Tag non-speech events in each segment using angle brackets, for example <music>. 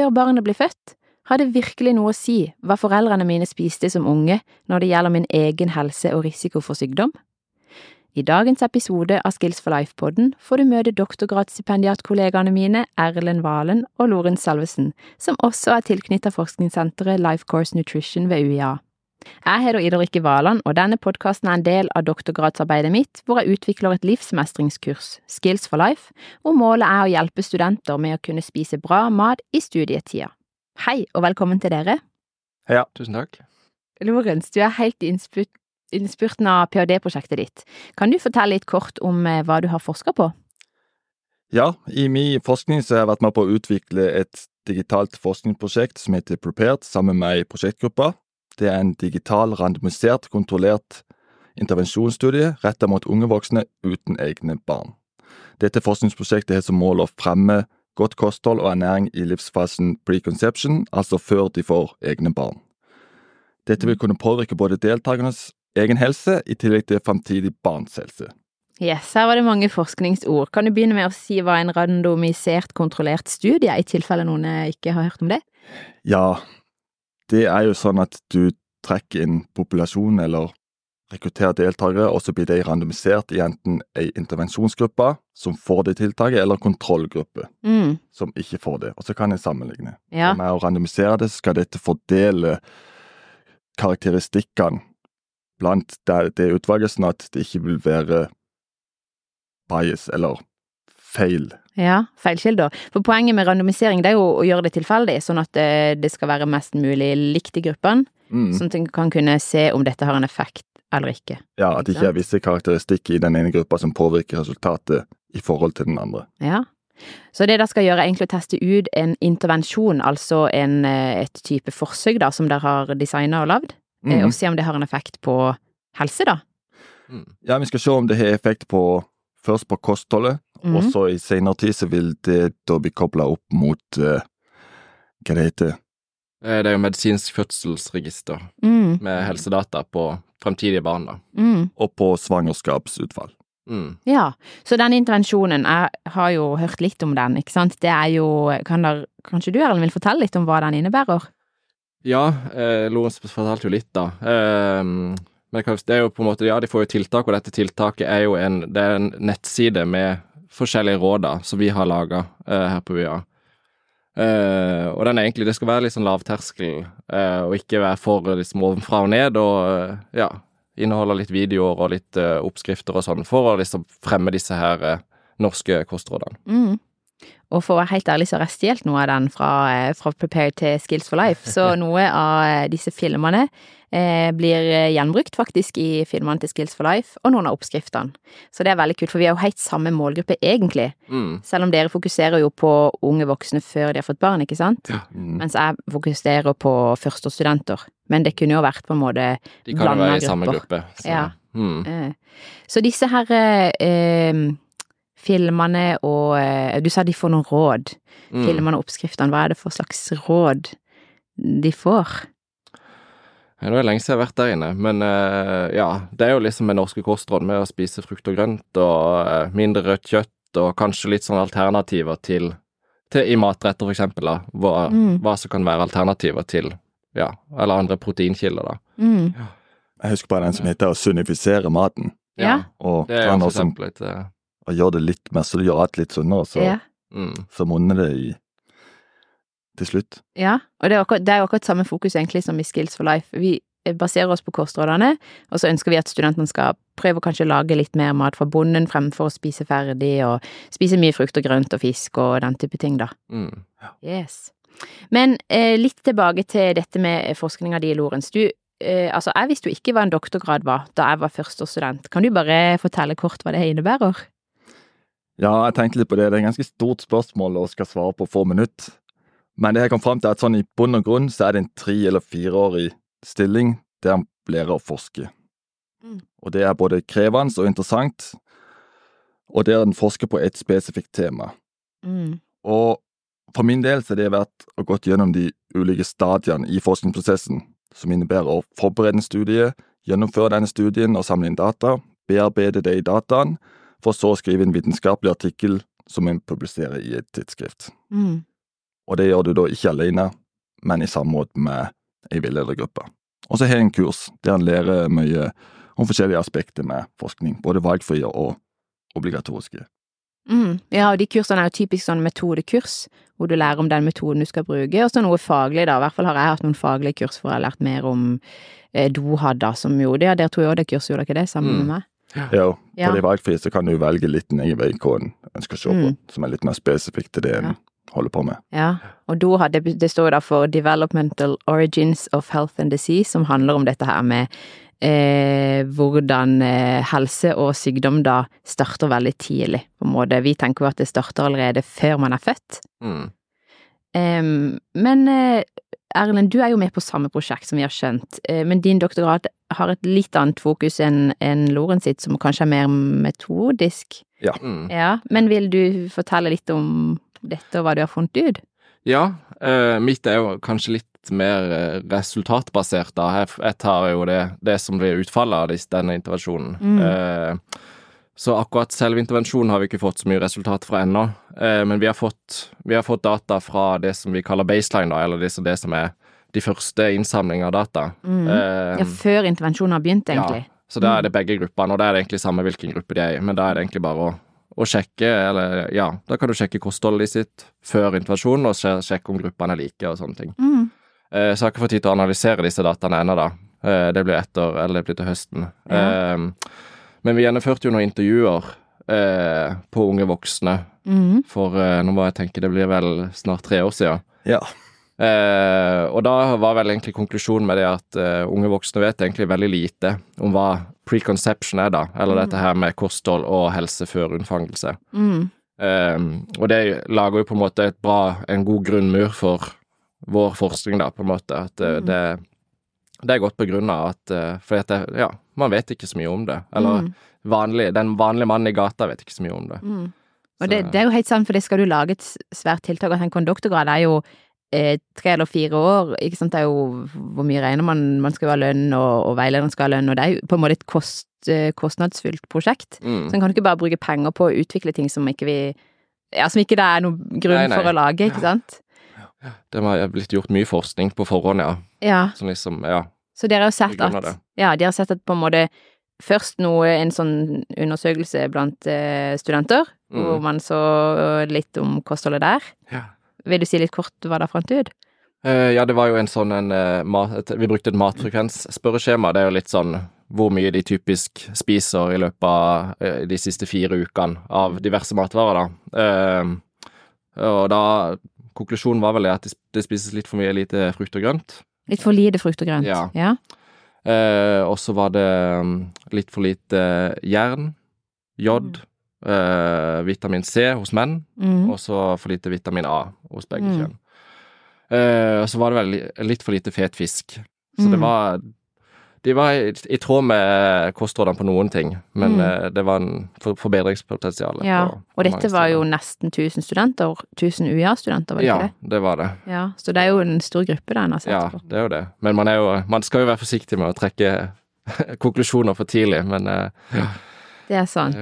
før barnet blir født, har det virkelig noe å si hva foreldrene mine spiste som unge når det gjelder min egen helse og risiko for sykdom? I dagens episode av Skills for Life-podden får du møte doktorgradsstipendiatkollegaene mine Erlend Valen og Lorentz Salvesen, som også er tilknyttet forskningssenteret Life Course Nutrition ved UiA. Jeg heter Ida Rikke Valand, og denne podkasten er en del av doktorgradsarbeidet mitt, hvor jeg utvikler et livsmestringskurs, Skills for Life, hvor målet er å hjelpe studenter med å kunne spise bra mat i studietida. Hei, og velkommen til dere. Ja, tusen takk. Lorentz, du er helt i innspurten av ph.d.-prosjektet ditt. Kan du fortelle litt kort om hva du har forska på? Ja, i min forskning så har jeg vært med på å utvikle et digitalt forskningsprosjekt som heter Prepared, sammen med ei prosjektgruppe. Det er en digital, randomisert, kontrollert intervensjonsstudie rettet mot unge voksne uten egne barn. Dette forskningsprosjektet har som mål å fremme godt kosthold og ernæring i livsfasen preconception, altså før de får egne barn. Dette vil kunne påvirke både deltakernes egen helse i tillegg til fremtidig barns helse. Yes, her var det mange forskningsord. Kan du begynne med å si hva en randomisert, kontrollert studie er, i tilfelle noen ikke har hørt om det? Ja, det er jo sånn at du trekker inn populasjon eller rekrutterer deltakere, og så blir de randomisert i enten ei intervensjonsgruppe som får det tiltaket, eller kontrollgruppe mm. som ikke får det. Og så kan en sammenligne. Ja. Med å randomisere det, skal dette fordele karakteristikkene blant det, det utvalget, sånn at det ikke vil være bias eller feil. Ja, feilkilder. For poenget med randomisering det er jo å gjøre det tilfeldig, sånn at det, det skal være mest mulig likt i gruppen. Mm. Sånn at en kan kunne se om dette har en effekt eller ikke. Ja, at det ikke er visse karakteristikker i den ene gruppa som påvirker resultatet i forhold til den andre. Ja. Så det dere skal gjøre, er egentlig å teste ut en intervensjon, altså en, et type forsøk da, som dere har designa og lagd, Mm. og se om det har en effekt på helse, da. Ja, vi skal se om det har effekt på først på kostholdet, Mhm. og så i senere tid så vil det da bli kobla opp mot uh, hva det heter Eh, Det er jo medisinsk fødselsregister Mm, med helsedata på fremtidige barn, da. mm. og på svangerskapsutfall. Mm. Ja, så den intervensjonen, jeg har jo hørt litt om den, ikke sant. Det er jo, kan der, kanskje du Erlend vil fortelle litt om hva den innebærer? Ja, eh, Lorentz fortalte jo litt, da. Eh, men det er jo på en måte, ja, de får jo tiltak, og dette tiltaket er jo en, det er en nettside med forskjellige råd da, som vi har laga eh, her på UiA. Eh, og den er egentlig, det skal være litt sånn lavterskel, eh, og ikke være for liksom ovenfra og ned, og eh, ja, inneholde litt videoer og litt eh, oppskrifter og sånn, for å liksom fremme disse her norske kostrådene. Mm. Og for å være helt ærlig så har jeg stjålet noe av den fra, eh, fra Prepare til Skills for Life, så <laughs> noe av eh, disse filmene eh, blir eh, gjenbrukt faktisk i filmene til Skills for Life, og noen av oppskriftene. Så det er veldig kult, for vi er jo helt samme målgruppe egentlig, Mm. selv om dere fokuserer jo på unge voksne før de har fått barn, ikke sant? Mm. Mens jeg fokuserer på førsteårsstudenter. Men det kunne jo vært på en måte De kan jo være i samme grupper. gruppe. Så, Ja. Mm. eh. Så disse her eh, filmene og eh, Du sa de får noen råd. Mm. Filmene og oppskriftene, hva er det for slags råd de får? Det er lenge siden jeg har vært der inne, men eh, ja, det er jo liksom med norske kostråd med å spise frukt og grønt og eh, mindre rødt kjøtt og kanskje litt sånn alternativer til, til i matretter, for eksempel, da. Hva, Mm. hva som kan være alternativer til ja, eller andre proteinkilder, da. Mm. Jeg husker bare den som heter å sunnifisere maten, Ja. og, Det er jo for som, eksempel et og gjør det litt mer så du gjør alt litt sunnere, så, Ja. mm. så monner det i til slutt. ja. Og det er, akkurat, det er akkurat samme fokus egentlig som i Skills for Life. Vi baserer oss på kostrådene, og så ønsker vi at studentene skal prøve å kanskje lage litt mer mat fra bonden fremfor å spise ferdig, og spise mye frukt og grønt og fisk og den type ting, da. Mm. Yes. Men eh, litt tilbake til dette med forskninga di, Lorentz. Du, eh, altså, jeg visste jo ikke hva en doktorgrad var da jeg var førsteårsstudent. Kan du bare fortelle kort hva det innebærer? Ja, jeg tenkte litt på det. Det er et ganske stort spørsmål å skal svare på få minutter. Men det jeg kom fram til, er at sånn i bunn og grunn så er det en tre- eller fireårig stilling der han lærer å forske. Mm. Og det er både krevende og interessant, og der en forsker på et spesifikt tema. Mm. Og for min del så har det vært å gått gjennom de ulike stadiene i forskningsprosessen, som innebærer å forberede en studie, gjennomføre denne studien og samle inn data, bearbeide det i dataene, for så å skrive en vitenskapelig artikkel som en publiserer i et tidsskrift. Mm. Og det gjør du da ikke alene, men i samråd med ei veiledergruppe. Og så har jeg en kurs der en lærer mye om forskjellige aspekter med forskning, både valgfrie og obligatoriske. Mm. Ja, og de kursene er jo typisk sånn metodekurs, hvor du lærer om den metoden du skal bruke, og så noe faglig, da. I hvert fall har jeg hatt noen faglige kurs hvor jeg har lært mer om eh, Dohad, da, som gjorde det. Der tror jeg også det kurset, gjorde dere det, sammen Mm. med meg? Ja, på de valgfrie så kan du velge litt din egen vei hva en ønsker å se på, Mm. som er litt mer spesifikt til det en Ja. holder på med. Ja, og Dohad, det, det står da for Developmental Origins of Health and Disease, som handler om dette her med eh, hvordan eh, helse og sykdom da starter veldig tidlig, på en måte. Vi tenker jo at det starter allerede før man er født. Mm. Eh, men eh, Erlend, du er jo med på samme prosjekt som vi har skjønt, eh, men din doktorat har et litt annet fokus enn en Loren sitt, som kanskje er mer metodisk. Mm. Ja, men vil du fortelle litt om dette og hva du har funnet ut? Ja, eh, mitt er jo kanskje litt mer eh, resultatbasert, da. Jeg, jeg tar jo det, det som blir utfallet av denne intervensjonen. Mm. Eh, så akkurat selve intervensjonen har vi ikke fått så mye resultat fra ennå, eh, men vi har, fått, vi har fått data fra det som vi kaller baseline, da, eller det, som- det som er de første innsamlingene av data. Mm. Eh, Ja, før intervensjonen har begynt, egentlig. Ja, så da er det begge gruppene, og da er det egentlig samme hvilken gruppe de er i, men da er det egentlig bare å, å sjekke, eller ja, da kan du sjekke kostholdet sitt før intervensjonen, og sjekke om gruppene er like og sånne ting. Mm. Eh, så jeg har ikke fått tid til å analysere disse dataene ennå, da. Eh, det blir etter, eller det blir til høsten. Ja. Men vi gjennomførte jo noen intervjuer eh, på unge voksne Mm. for eh, nå må jeg tenke, det blir vel snart tre år siden. Ja. Eh, og da var vel egentlig konklusjonen med det at eh, unge voksne vet egentlig veldig lite om hva preconception er, da. Eller Mm. dette her med kosthold og helse før unnfangelse. Mm. Eh, og det lager jo på en måte et bra, en god grunnmur for vår forskning, da, på en måte. At eh, Mm. det, det er godt begrunna at eh, For at det, ja, man vet ikke så mye om det. Eller Mm. vanlig, den vanlige mannen i gata vet ikke så mye om det. Mm. Og det, det er jo helt sant, for det skal du lage et svært tiltak. At en konduktorgrad er jo eh, tre eller fire år, ikke sant. Det er jo hvor mye regner man Man skal ha lønn, og, og veilederen skal ha lønn, og det er jo på en måte et kost, eh, kostnadsfullt prosjekt. Mm. Så en kan ikke bare bruke penger på å utvikle ting som ikke vi Ja, som ikke det er noen grunn Nei, nei. for å lage, ikke sant. Det har blitt gjort mye forskning på forhånd, ja. Ja. Så, liksom, ja. Så dere har sett at. Ja, de har sett at på en måte Først noe, en sånn undersøkelse blant eh, studenter, Mm. hvor man så litt om kostholdet der. ja. Vil du si litt kort hva det fant ut? Uh, ja, det var jo en sånn en, uh, mat, et, Vi brukte et matfrekvensspørreskjema. Det er jo litt sånn hvor mye de typisk spiser i løpet av uh, de siste fire ukene av diverse matvarer, da. Eh, og da Konklusjonen var vel at det spises litt for mye lite frukt og grønt. Litt for lite frukt og grønt. Ja. ja. Eh, og så var det mm, litt for lite jern, jod, eh, vitamin C hos menn, Mm. og så for lite vitamin A hos begge Mm. kjønn. Eh, og så var det vel litt for lite fet fisk. Så Mm. det var De var i, i tråd med kostrådene på noen ting, men Mm. eh, det var en for, forbedringspotensial. ja. på- Og dette var jo nesten 1000 studenter. 1000 UiA-studenter, var det Ja, ikke det? Ja, det var det. Ja. Så det er jo en stor gruppe da en har sett Ja, på. det er jo det. Men man, jo, man skal jo være forsiktig med å trekke <laughs> konklusjoner for tidlig, men ja. Det er sant.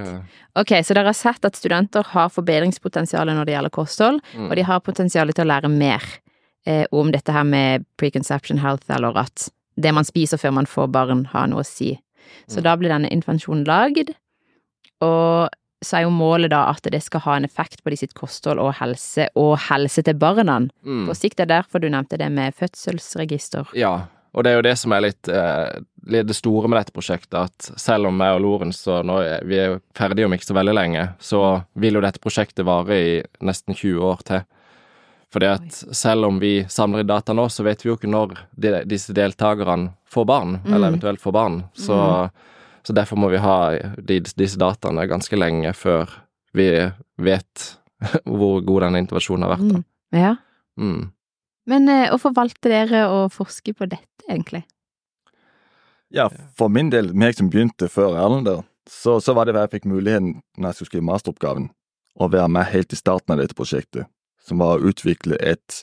Ok, så dere har sett at studenter har forbedringspotensial når det gjelder kosthold, mm. og de har potensial til å lære mer eh, om dette her med preconception health, eller at det man spiser før man får barn, har noe å si. Så Mm. da blir denne intervensjonen lagd, og så er jo målet da at det skal ha en effekt på de sitt kosthold og helse, og helse til barna. Mm. På sikt er derfor du nevnte det med fødselsregister. Ja, og det er jo det som er litt, eh, det store med dette prosjektet, at selv om jeg og Lorentz og nå er, vi er jo ferdige om ikke så veldig lenge, så vil jo dette prosjektet vare i nesten 20 år til. Fordi at selv om vi samler inn data nå, så vet vi jo ikke når de, disse deltakerne får barn, Mm. eller eventuelt får barn. Så, så derfor må vi ha de, disse dataene ganske lenge før vi vet <laughs> hvor god denne intervensjonen har vært. Da. Mm. Ja. Mm. Men eh, hvorfor valgte dere å forske på dette, egentlig? Ja, for min del, meg som begynte før Erlend der, så, så var det hva jeg fikk muligheten når jeg skulle skrive masteroppgaven, å være med helt i starten av dette prosjektet, som var å utvikle et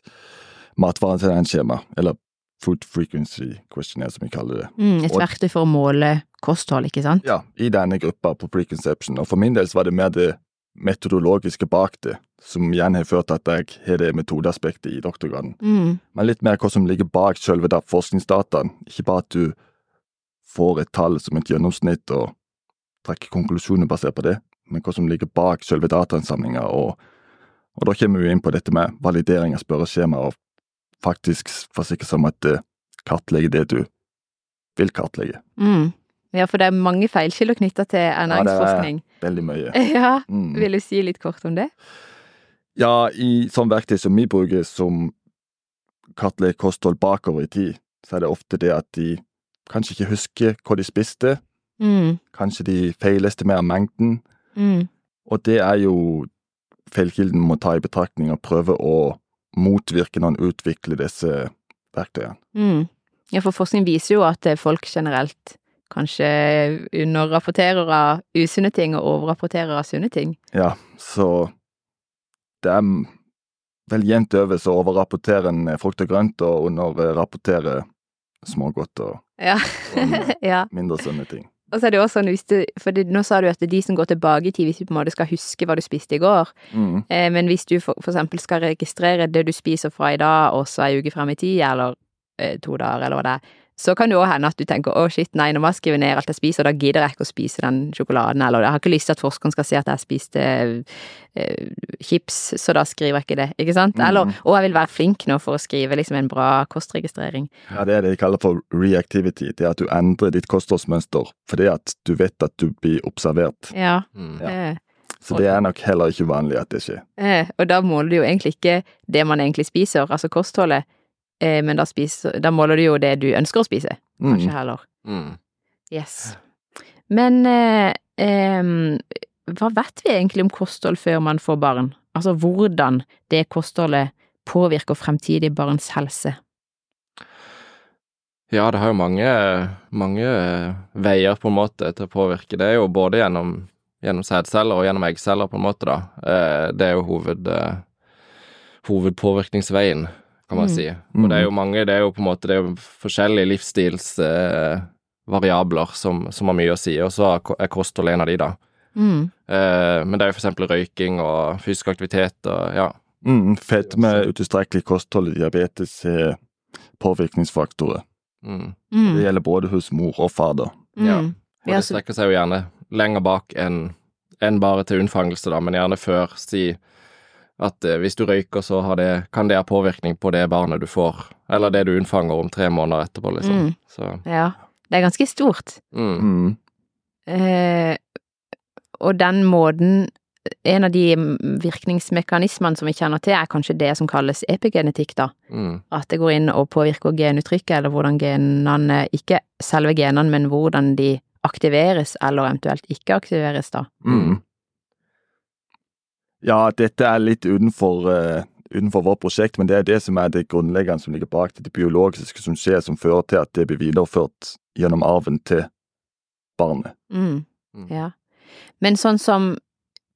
matvareregningsskjema, eller Food Frequency Questionnaire, som vi kaller det. Mm, et verktøy for å måle kosthold, ikke sant? Ja, i denne gruppa på preconception, og for min del så var det mer det metodologiske bak det, som igjen har ført til at jeg har det metodeaspektet i doktorgraden. Mm. Men litt mer hva som ligger bak selve da forskningsdataen. Ikke bare at du får et tall som et gjennomsnitt og trekker konklusjoner basert på det, men hva som ligger bak selve datainnsamlinga. Og, og da kommer vi inn på dette med validering av spørreskjema, og faktisk forsikre seg om at det kartlegger det du vil kartlegge. Mm. Ja, for det er mange feilkilder knytta til ernæringsforskning. Ja, det er Veldig mye. <laughs> Ja, Mm. vil du si litt kort om det? Ja, i sånn verktøy som vi bruker som kartlegger kosthold bakover i tid, så er det ofte det at de kanskje ikke husker hva de spiste, Mm. kanskje de feilestimerer mengden, Mm. og det er jo feilkilden må ta i betraktning og prøve å motvirke når en utvikler disse verktøyene. Mm. Ja, for forskning viser jo at eh, folk generelt kanskje underrapporterer av usunne ting og overrapporterer av sunne ting. Ja, så det er vel jevnt over så overrapporterer en eh, frukt og grønt, og underrapporterer smågodt og Ja. og <laughs> mindre sunne ting. Og så er det også sånn, hvis du, for det, nå sa du at det er de som går tilbake i tid, hvis du på en måte skal huske hva du spiste i går, Mm. eh, men hvis du for, for eksempel skal registrere det du spiser fra i dag, og så ei uke frem i tid, eller eh, to dager, eller hva det er, så kan det òg hende at du tenker å shit, nei, nå må jeg skrive ned alt jeg spiser, og da gidder jeg ikke å spise den sjokoladen, eller jeg har ikke lyst til at forskeren skal se at jeg spiste eh, chips, så da skriver jeg ikke det, ikke sant? Eller, å, jeg vil være flink nå for å skrive liksom en bra kostregistrering. Ja, det er det de kaller for reactivity. Det er at du endrer ditt kostholdsmønster fordi at du vet at du blir observert. Ja. Mm. Ja. Eh, Så det er nok heller ikke uvanlig at det skjer. Eh, og da måler du jo egentlig ikke det man egentlig spiser, altså kostholdet, eh, men da, spiser, da måler du jo det du ønsker å spise, kanskje Mm. heller. Mm. Yes. Men eh, eh, hva vet vi egentlig om kosthold før man får barn? Altså hvordan det kostholdet påvirker fremtidig barns helse? Ja, det har jo mange, mange veier på en måte til å påvirke. Det er jo både gjennom, gjennom sædceller og gjennom eggceller, på en måte, da. Eh, Det er jo hoved, eh, hovedpåvirkningsveien, kan man Mm. si. Og det er jo mange, det er jo på en måte, det er jo forskjellige livsstilsvariabler som, som har mye å si, og så er kosthold en av de, da. Mm. Eh, Men det er jo eksempel røyking og fysisk aktivitet og ja. Mm, Fedme, utilstrekkelig kosthold, diabetes er påvirkningsfaktorer. Mm. Mm. Det gjelder både hos mor og far, da. Ja. Mm. Og det strekker seg jo gjerne lenger bak enn en bare til unnfangelse, da, men gjerne før. Si at eh, hvis du røyker, så har det, kan det ha påvirkning på det barnet du får, eller det du unnfanger om tre måneder etterpå, liksom. Mm. Så Ja. Det er ganske stort. mm. Mm. Eh, og den måten En av de virkningsmekanismene som vi kjenner til, er kanskje det som kalles epigenetikk, da. Mm. At det går inn og påvirker genuttrykket, eller hvordan genene Ikke selve genene, men hvordan de aktiveres, eller eventuelt ikke aktiveres, da. Ja, dette er litt utenfor, uh, utenfor vårt prosjekt, men det er det som er det grunnleggende som ligger bak det, det biologiske som skjer, som fører til at det blir videreført gjennom arven til barnet. Mm. Mm. Ja. Men sånn som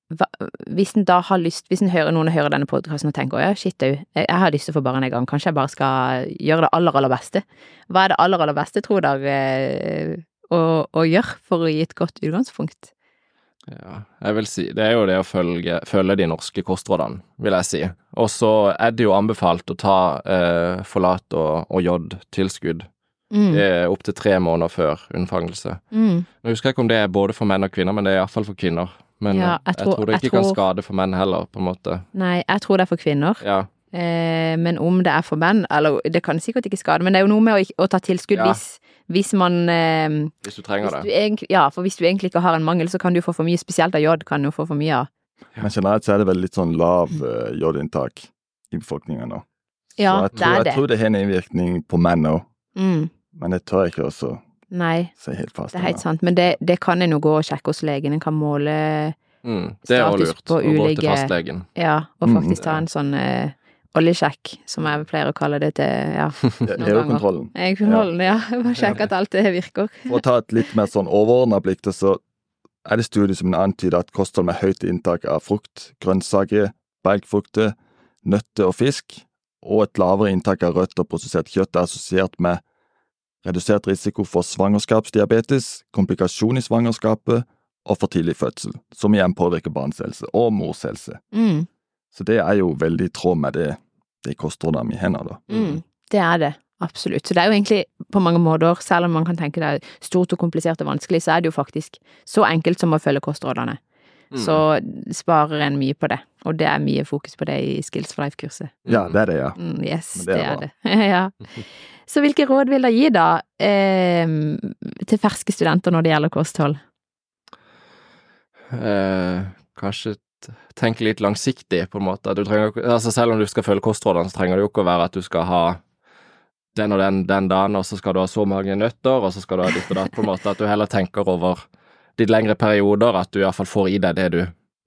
hva, Hvis en da har lyst Hvis en hører noen hører denne podkasten og tenker ja, shit au, jeg, jeg har lyst til å få barn en gang, kanskje jeg bare skal gjøre det aller, aller beste. Hva er det aller, aller beste, tror dere, eh, å, å gjøre for å gi et godt utgangspunkt? Ja, jeg vil si Det er jo det å følge, følge de norske kostrådene, vil jeg si. Og så er det jo anbefalt å ta eh, forlat og, og jodtilskudd Mm. eh, opptil tre måneder før unnfangelse. Mm. Nå husker jeg ikke om det er både for menn og kvinner, men det er iallfall for kvinner. Men Ja, jeg, jeg jeg, tror- tror, det ikke kan skade for menn heller, på en måte. Nei, jeg tror det er for kvinner. Ja. Eh, men om det er for menn, eller det kan sikkert ikke skade, men det er jo noe med å, å ta tilskudd Ja. hvis, hvis man eh, Hvis du trenger hvis det. du det. Ja, for hvis du egentlig ikke har en mangel, så kan du få for mye, spesielt av jod kan du få for mye av. Men generelt så er det vel litt sånn lav uh, jodinntak i befolkningen nå. Ja, så jeg det tror, det. jeg det. tror det har en innvirkning på menn òg, Mm, men det tør jeg ikke også nei, si helt fast. det er helt sant, men det, det kan en jo gå og sjekke hos legen, en kan måle, Mm, det er Status lurt. på Å gå til fastlegen. ja, og Mm, faktisk ta en sånn eh, oljesjekk, som jeg pleier å kalle det til, ja, EU-kontrollen. <laughs> EU-kontrollen, ja, <laughs> bare sjekke at alt det virker. For å ta et litt mer sånn overordna blikk, så er det studier som antyder at kosthold med høyt inntak av frukt, grønnsaker, belgfrukter, nøtter og fisk, og et lavere inntak av rødt og prosessert kjøtt er assosiert med redusert risiko for svangerskapsdiabetes, komplikasjon i svangerskapet og for tidlig fødsel, som igjen påvirker barns helse, og mors helse. Mm. Så det er jo veldig i tråd med det, de kostrådene vi har nå, da. Mm. Det er det. Absolutt. Så det er jo egentlig på mange måter, selv om man kan tenke det er stort og komplisert og vanskelig, så er det jo faktisk så enkelt som å følge kostrådene. Mm. Så sparer en mye på det, og det er mye fokus på det i Skills for Life-kurset. Ja, det er det, ja. Mm, yes, Men det det er er det. <laughs> ja. Så hvilke råd vil dere gi da eh, til ferske studenter når det gjelder kosthold? Eh, kanskje tenke litt langsiktig, på en måte. Du trenger, altså selv om du skal følge kostrådene, så trenger det jo ikke å være at du skal ha den og den den dagen, og så skal du ha så mange nøtter, og så skal du ha ditt og datt, på en måte. At du heller tenker over litt lengre perioder, at du iallfall får i deg det du,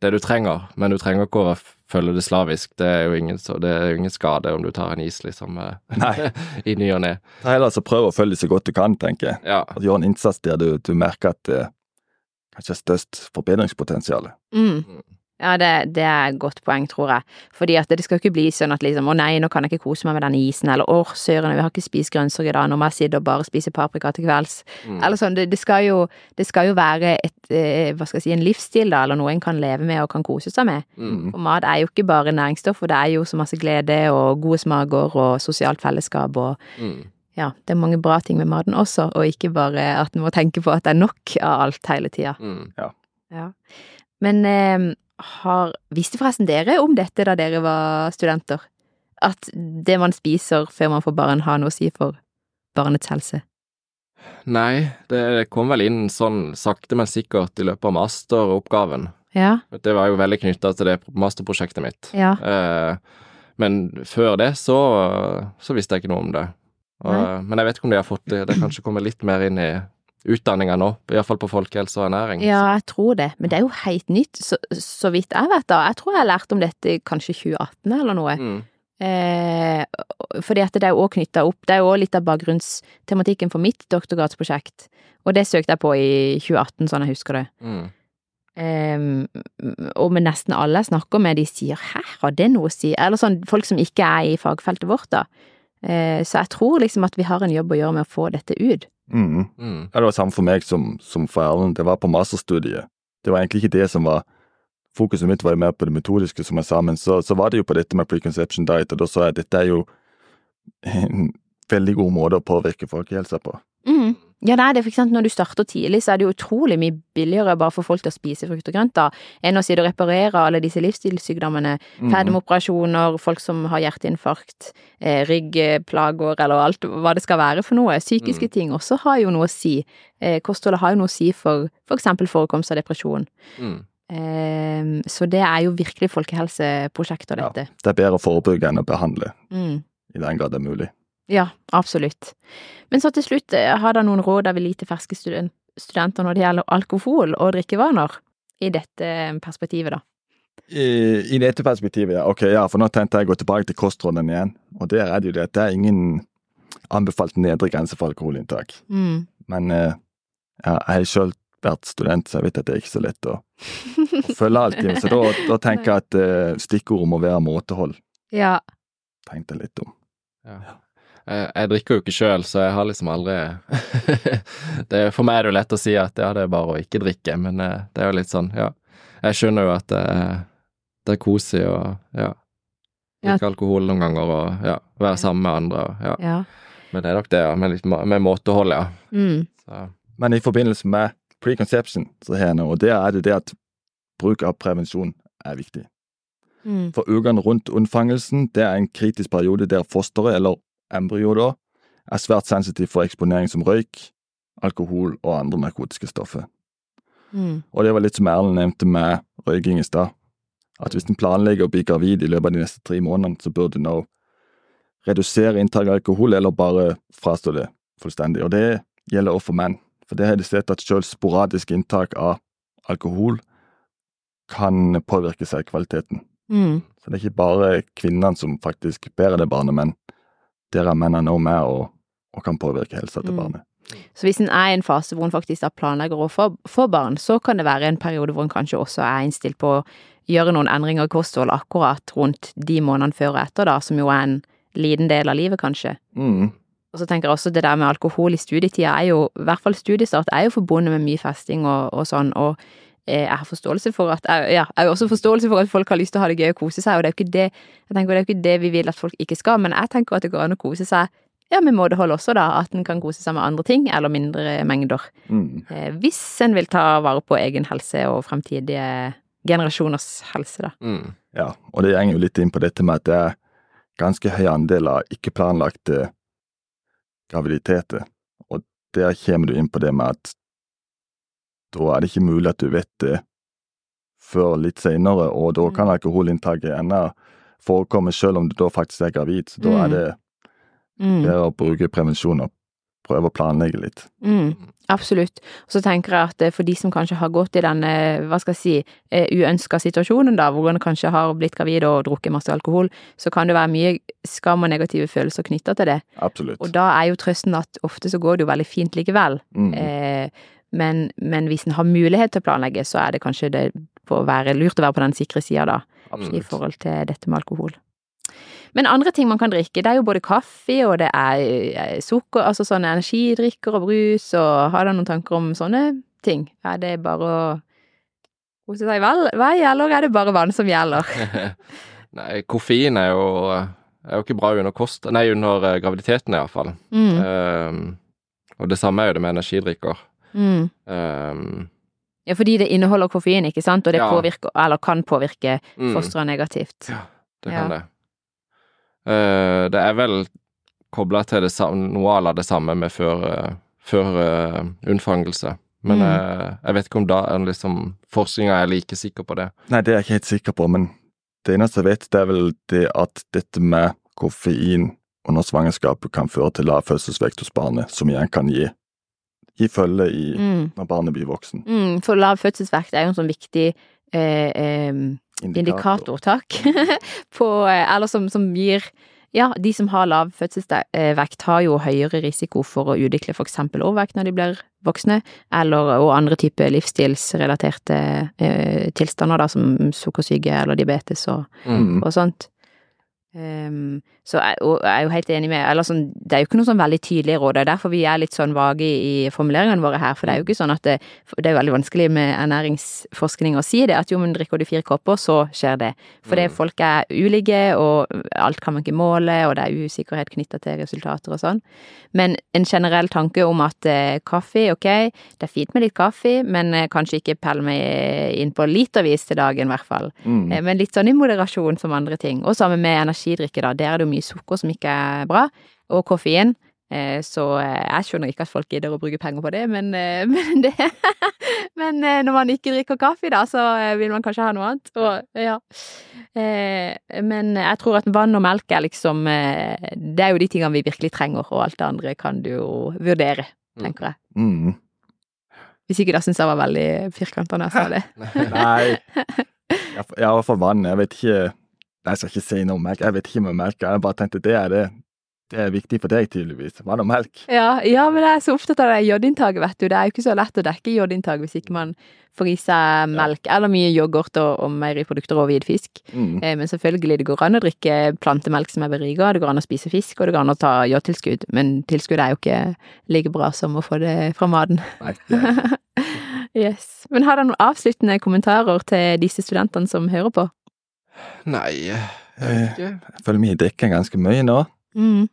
det du trenger. Men du trenger ikke å følge det slavisk. Det er jo ingen, så det er jo ingen skade om du tar en is, liksom, eh, Nei. <laughs> i ny og ne. Heller altså prøv å følge så godt du kan, tenker jeg. Ja. At Gjør en innsats der du, du merker at det kanskje er størst forbedringspotensial. Mm. Ja, det, det er et godt poeng, tror jeg. Fordi at det skal jo ikke bli sånn at liksom, å nei, nå kan jeg ikke kose meg med den isen, eller å, søren, vi har ikke spist grønnsaker i dag, nå må jeg sitte og bare spise paprika til kvelds. Mm. Eller sånn, det, det, skal jo, det skal jo være et, eh, hva skal jeg si, en livsstil da, eller noe en kan leve med og kan kose seg med. Mm. Og mat er jo ikke bare næringsstoff, og det er jo så masse glede og gode smaker og sosialt fellesskap og Mm. ja, det er mange bra ting med maten også, og ikke bare at en må tenke på at det er nok av alt hele tida. Mm. Ja. Men eh, har Visste forresten dere om dette da dere var studenter? At det man spiser før man får barn, har noe å si for barnets helse? Nei, det kom vel inn sånn sakte, men sikkert i løpet av masteroppgaven. Ja, Det var jo veldig knytta til det masterprosjektet mitt. ja. Eh, men før det så, så visste jeg ikke noe om det. Og, men jeg vet ikke om de har fått det. Det kanskje kommer litt mer inn i utdanninga nå, iallfall på folkehelse og ernæring. Ja, jeg tror det. Men det er jo helt nytt, så, så vidt jeg vet da. Jeg tror jeg har lært om dette kanskje 2018 eller noe. Mm. Eh, fordi at det er jo også knytta opp Det er jo òg litt av bakgrunnstematikken for mitt doktorgradsprosjekt. Og det søkte jeg på i 2018, sånn jeg husker det. Mm. Eh, og med nesten alle jeg snakker med, de sier 'hæ, har det noe å si?' Eller sånn folk som ikke er i fagfeltet vårt, da. Eh, så jeg tror liksom at vi har en jobb å gjøre med å få dette ut. Mm. Mm. Ja, det var samme for meg som, som for Erlend. Det var på masterstudiet. Det var egentlig ikke det som var Fokuset mitt var jo mer på det metodiske, som jeg sa, men så, så var det jo på dette med preconception diet, og da sa jeg at dette er jo <laughs> en veldig god måte å påvirke folkehelsa på. Mm. Ja, det er for eksempel når du starter tidlig, så er det jo utrolig mye billigere bare for folk til å spise frukt og grønt, da, enn å sitte og reparere alle disse livsstilssykdommene. Mhm. Fedmeoperasjoner, folk som har hjerteinfarkt, eh, ryggplager eller alt hva det skal være for noe. Psykiske Mm. ting også har jo noe å si. Eh, kostholdet har jo noe å si for for eksempel forekomst av depresjon. Mm. Eh, så det er jo virkelig folkehelseprosjekter, Ja. dette. Det er bedre å forebygge enn å behandle, Mm. i den grad det er mulig. Ja, absolutt. Men så til slutt, eh, har dere noen råd jeg vil gi til ferske studenter når det gjelder alkohol og drikkevaner? I dette perspektivet, da. I, I dette perspektivet, ja. Ok, ja, for nå tenkte jeg å gå tilbake til kostrådene igjen. Og der er det jo det at det er ingen anbefalt nedre grense for alkoholinntak. Mm. Men eh, ja, jeg har sjøl vært student, så jeg vet at det er ikke så lett å, å følge alltid. Så da, da tenker jeg at eh, stikkordet må være måtehold. Ja. Tenkte jeg litt om. Ja. Jeg, jeg drikker jo ikke sjøl, så jeg har liksom aldri <laughs> det, For meg er det jo lett å si at ja, det er bare å ikke drikke, men eh, det er jo litt sånn, ja. Jeg skjønner jo at det, er- det er kosig å ja, Ja. drikke alkohol noen ganger og ja, være sammen med andre. Og, ja. ja. Men det er nok det, ja. Med, litt, med måtehold, ja. Mm. Så, Men i forbindelse med preconception, så har jeg noe, og der er det det at bruk av prevensjon er viktig. Mm. For ukene rundt unnfangelsen, det er en kritisk periode der fosteret, eller embryo da, er svært sensitiv for eksponering som røyk, alkohol og andre narkotiske stoffer. Mm. Og det var litt som Erlend nevnte med røyking i stad, at hvis en planlegger å bli gravid i løpet av de neste tre månedene, så burde en nå redusere inntak av alkohol, eller bare frastå det fullstendig. Og det gjelder også for menn, for det har de sett at selv sporadisk inntak av alkohol kan påvirke sædkvaliteten. Mm. Så det er ikke bare kvinnene som faktisk bærer det barnet, men der er mennene også med og, og kan påvirke helsa til Mm. barnet. Så hvis en er i en fase hvor en faktisk planlegger å få, få barn, så kan det være en periode hvor en kanskje også er innstilt på å gjøre noen endringer i kosthold akkurat rundt de månedene før og etter, da, som jo er en liten del av livet, kanskje. Mm. Og så tenker jeg også det der med alkohol i studietida er jo, i hvert fall studiestart, er jo forbundet med mye festing og, og sånn, og jeg har forståelse for at, jeg, ja, jeg har også forståelse for at folk har lyst til å ha det gøy og kose seg, og det er jo ikke det, jeg tenker det er jo ikke det vi vil at folk ikke skal, men jeg tenker at det går an å kose seg, ja, med måtehold også da, at en kan kose seg med andre ting, eller mindre mengder, Mm. eh, hvis en vil ta vare på egen helse og fremtidige generasjoners helse, da. Mm. Ja, og det går jo litt inn på dette med at det er ganske høy andel av ikke-planlagte graviditeter. Og der kommer du inn på det med at da er det ikke mulig at du vet det før litt senere, og da kan alkoholinntaket ennå forekomme selv om du da faktisk er gravid. Så da Mm. er det Mm. bedre å bruke prevensjon og prøve å planlegge litt. Mm, absolutt. Og så tenker jeg at eh, for de som kanskje har gått i denne, hva skal jeg si, eh, uønska situasjonen da, hvor en kanskje har blitt gravid og drukket masse alkohol, så kan det være mye skam og negative følelser knytta til det. Absolutt. Og da er jo trøsten at ofte så går det jo veldig fint likevel. Mm. Eh, men, men hvis en har mulighet til å planlegge, så er det kanskje det på å være, lurt å være på den sikre sida da, i forhold til dette med alkohol. Men andre ting man kan drikke, det er jo både kaffe og det er eh, sukker, altså sånne energidrikker og brus, og har dere noen tanker om sånne ting? Er det bare å kose seg vel, vei, eller er det bare vann som gjelder? <laughs> Nei, koffein er jo, er jo ikke bra under kost, nei, under eh, graviditeten iallfall. Mm, Um, og det samme er jo det med energidrikker. Mm. Um, Ja, fordi det inneholder koffein, ikke sant, og det Ja. påvirker, eller kan påvirke mm, fosteret negativt. Ja, det Ja. kan det. Uh, det er vel kobla til det samme, noe av det samme med før, uh, før uh, unnfangelse. Men Mm. jeg vet ikke om da er liksom forskninga er like sikker på det. Nei, det er jeg ikke helt sikker på, men det eneste jeg vet, det er vel det at dette med koffein under svangerskapet kan føre til lav fødselsvekt hos barnet, som igjen kan gi, gi følge i, Mm. når barnet blir voksen. Mm, for lav fødselsvekt er jo en sånn viktig eh, eh, indikator, takk, <laughs> på eh, Eller som, som gir Ja, de som har lav fødselsvekt har jo høyere risiko for å utvikle eksempel overvekt når de blir voksne, eller og andre typer livsstilsrelaterte eh, tilstander, da, som sukkersyke eller diabetes og, Mm. og sånt. Ehm, så jeg, og jeg er jo helt enig med eller sånn, Det er jo ikke noe sånn veldig tydelige råd. Det er derfor vi er litt sånn vage i, i formuleringene våre her. For det er jo ikke sånn at det, det er veldig vanskelig med ernæringsforskning å si det. At jo, men drikker du fire kopper, så skjer det. For det Mm. folk er ulike, og alt kan man ikke måle, og det er usikkerhet knytta til resultater og sånn. Men en generell tanke om at eh, kaffe, ok, det er fint med litt kaffe, men eh, kanskje ikke pell meg inn på litervis til dagen, i hvert fall. Mm. Eh, Men litt sånn i moderasjon som andre ting. Og sammen med energidrikke, da. Der er det jo mye sukker som ikke er bra. Og koffein. Eh, Så eh, jeg skjønner ikke at folk gidder å bruke penger på det, men, eh, <laughs> men det Men når man ikke drikker kaffe, da, så vil man kanskje ha noe annet. Og ja. Eh, Men jeg tror at vann og melk er liksom Det er jo de tingene vi virkelig trenger, og alt det andre kan du jo vurdere, tenker jeg. Mm. Hvis ikke da syns jeg var veldig firkanta når jeg sa <laughs> det. Nei. <laughs> Jeg, for vann. Jeg vet ikke Jeg skal ikke si noe om melk. Jeg vet ikke om melk. Jeg bare tenkte det er det. Det er viktig for deg, tydeligvis. Var det melk. Ja, ja, men jeg er så opptatt av det jodinntaket, vet du. Det er jo ikke så lett å dekke jodinntak hvis ikke man får i seg melk, eller mye yoghurt og, og meieriprodukter og hvit fisk. Mm. Eh, men selvfølgelig, det går an å drikke plantemelk som er beriga, det går an å spise fisk, og det går an å ta jodtilskudd. Men tilskudd er jo ikke like bra som å få det fra maten. Nei, <laughs> yes. Men har dere noen avsluttende kommentarer til disse studentene som hører på? Nei, jeg vet ikke. jeg føler vi drikker ganske mye nå. Mm.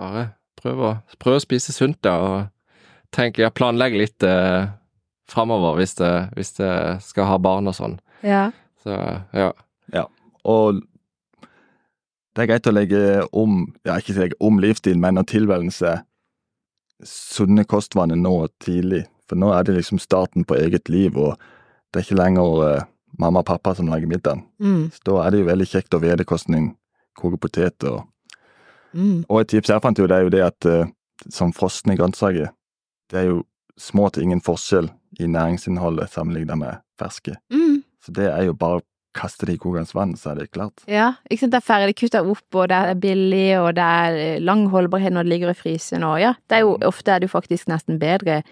Bare prøv å, prøv å spise sunt, da, og tenk, ja, planlegg litt eh, framover hvis det, hvis det skal ha barn og sånn. Ja. Så ja. Og det er greit å legge om, ja, ikke legge om livsstil, men å tilvenne seg sunne kostvaner nå tidlig. For nå er det liksom starten på eget liv, og det er ikke lenger eh, mamma og pappa som lager middagen. Mm. Så da er det jo veldig kjekt å vite hvordan en koker poteter. Og, Mm. og et tips jeg fant jo, det er jo det at eh, som frosne grønnsaker, det er jo små til ingen forskjell i næringsinnholdet sammenlignet med ferske. Mm. Så det er jo bare å kaste det i kokende vann, så er det klart. Ja, ikke sant, det er ferdig kutta opp, og det er billig, og det er eh, lang holdbarhet når det ligger i frysen, og ja, det er jo, ofte er det jo faktisk nesten bedre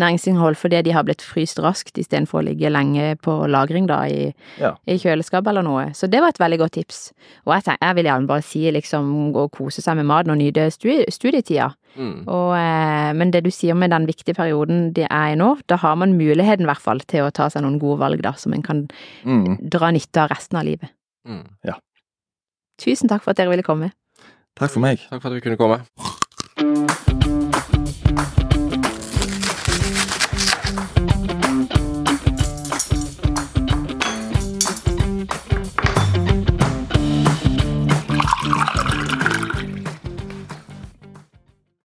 næringsinnhold fordi de har blitt fryst raskt istedenfor å ligge lenge på lagring da i, Ja. i kjøleskap eller noe. Så det var et veldig godt tips. Og jeg, tenker, jeg vil gjerne bare si liksom å kose seg med maten og nyte studi- studietida. Mm. Og, eh, men det du sier med den viktige perioden det er i nå, da har man muligheten i hvert fall til å ta seg noen gode valg, da, som en kan Mm. dra nytte av resten av livet. Mm. Tusen takk for at dere ville komme. Takk for meg. Takk for at vi kunne komme.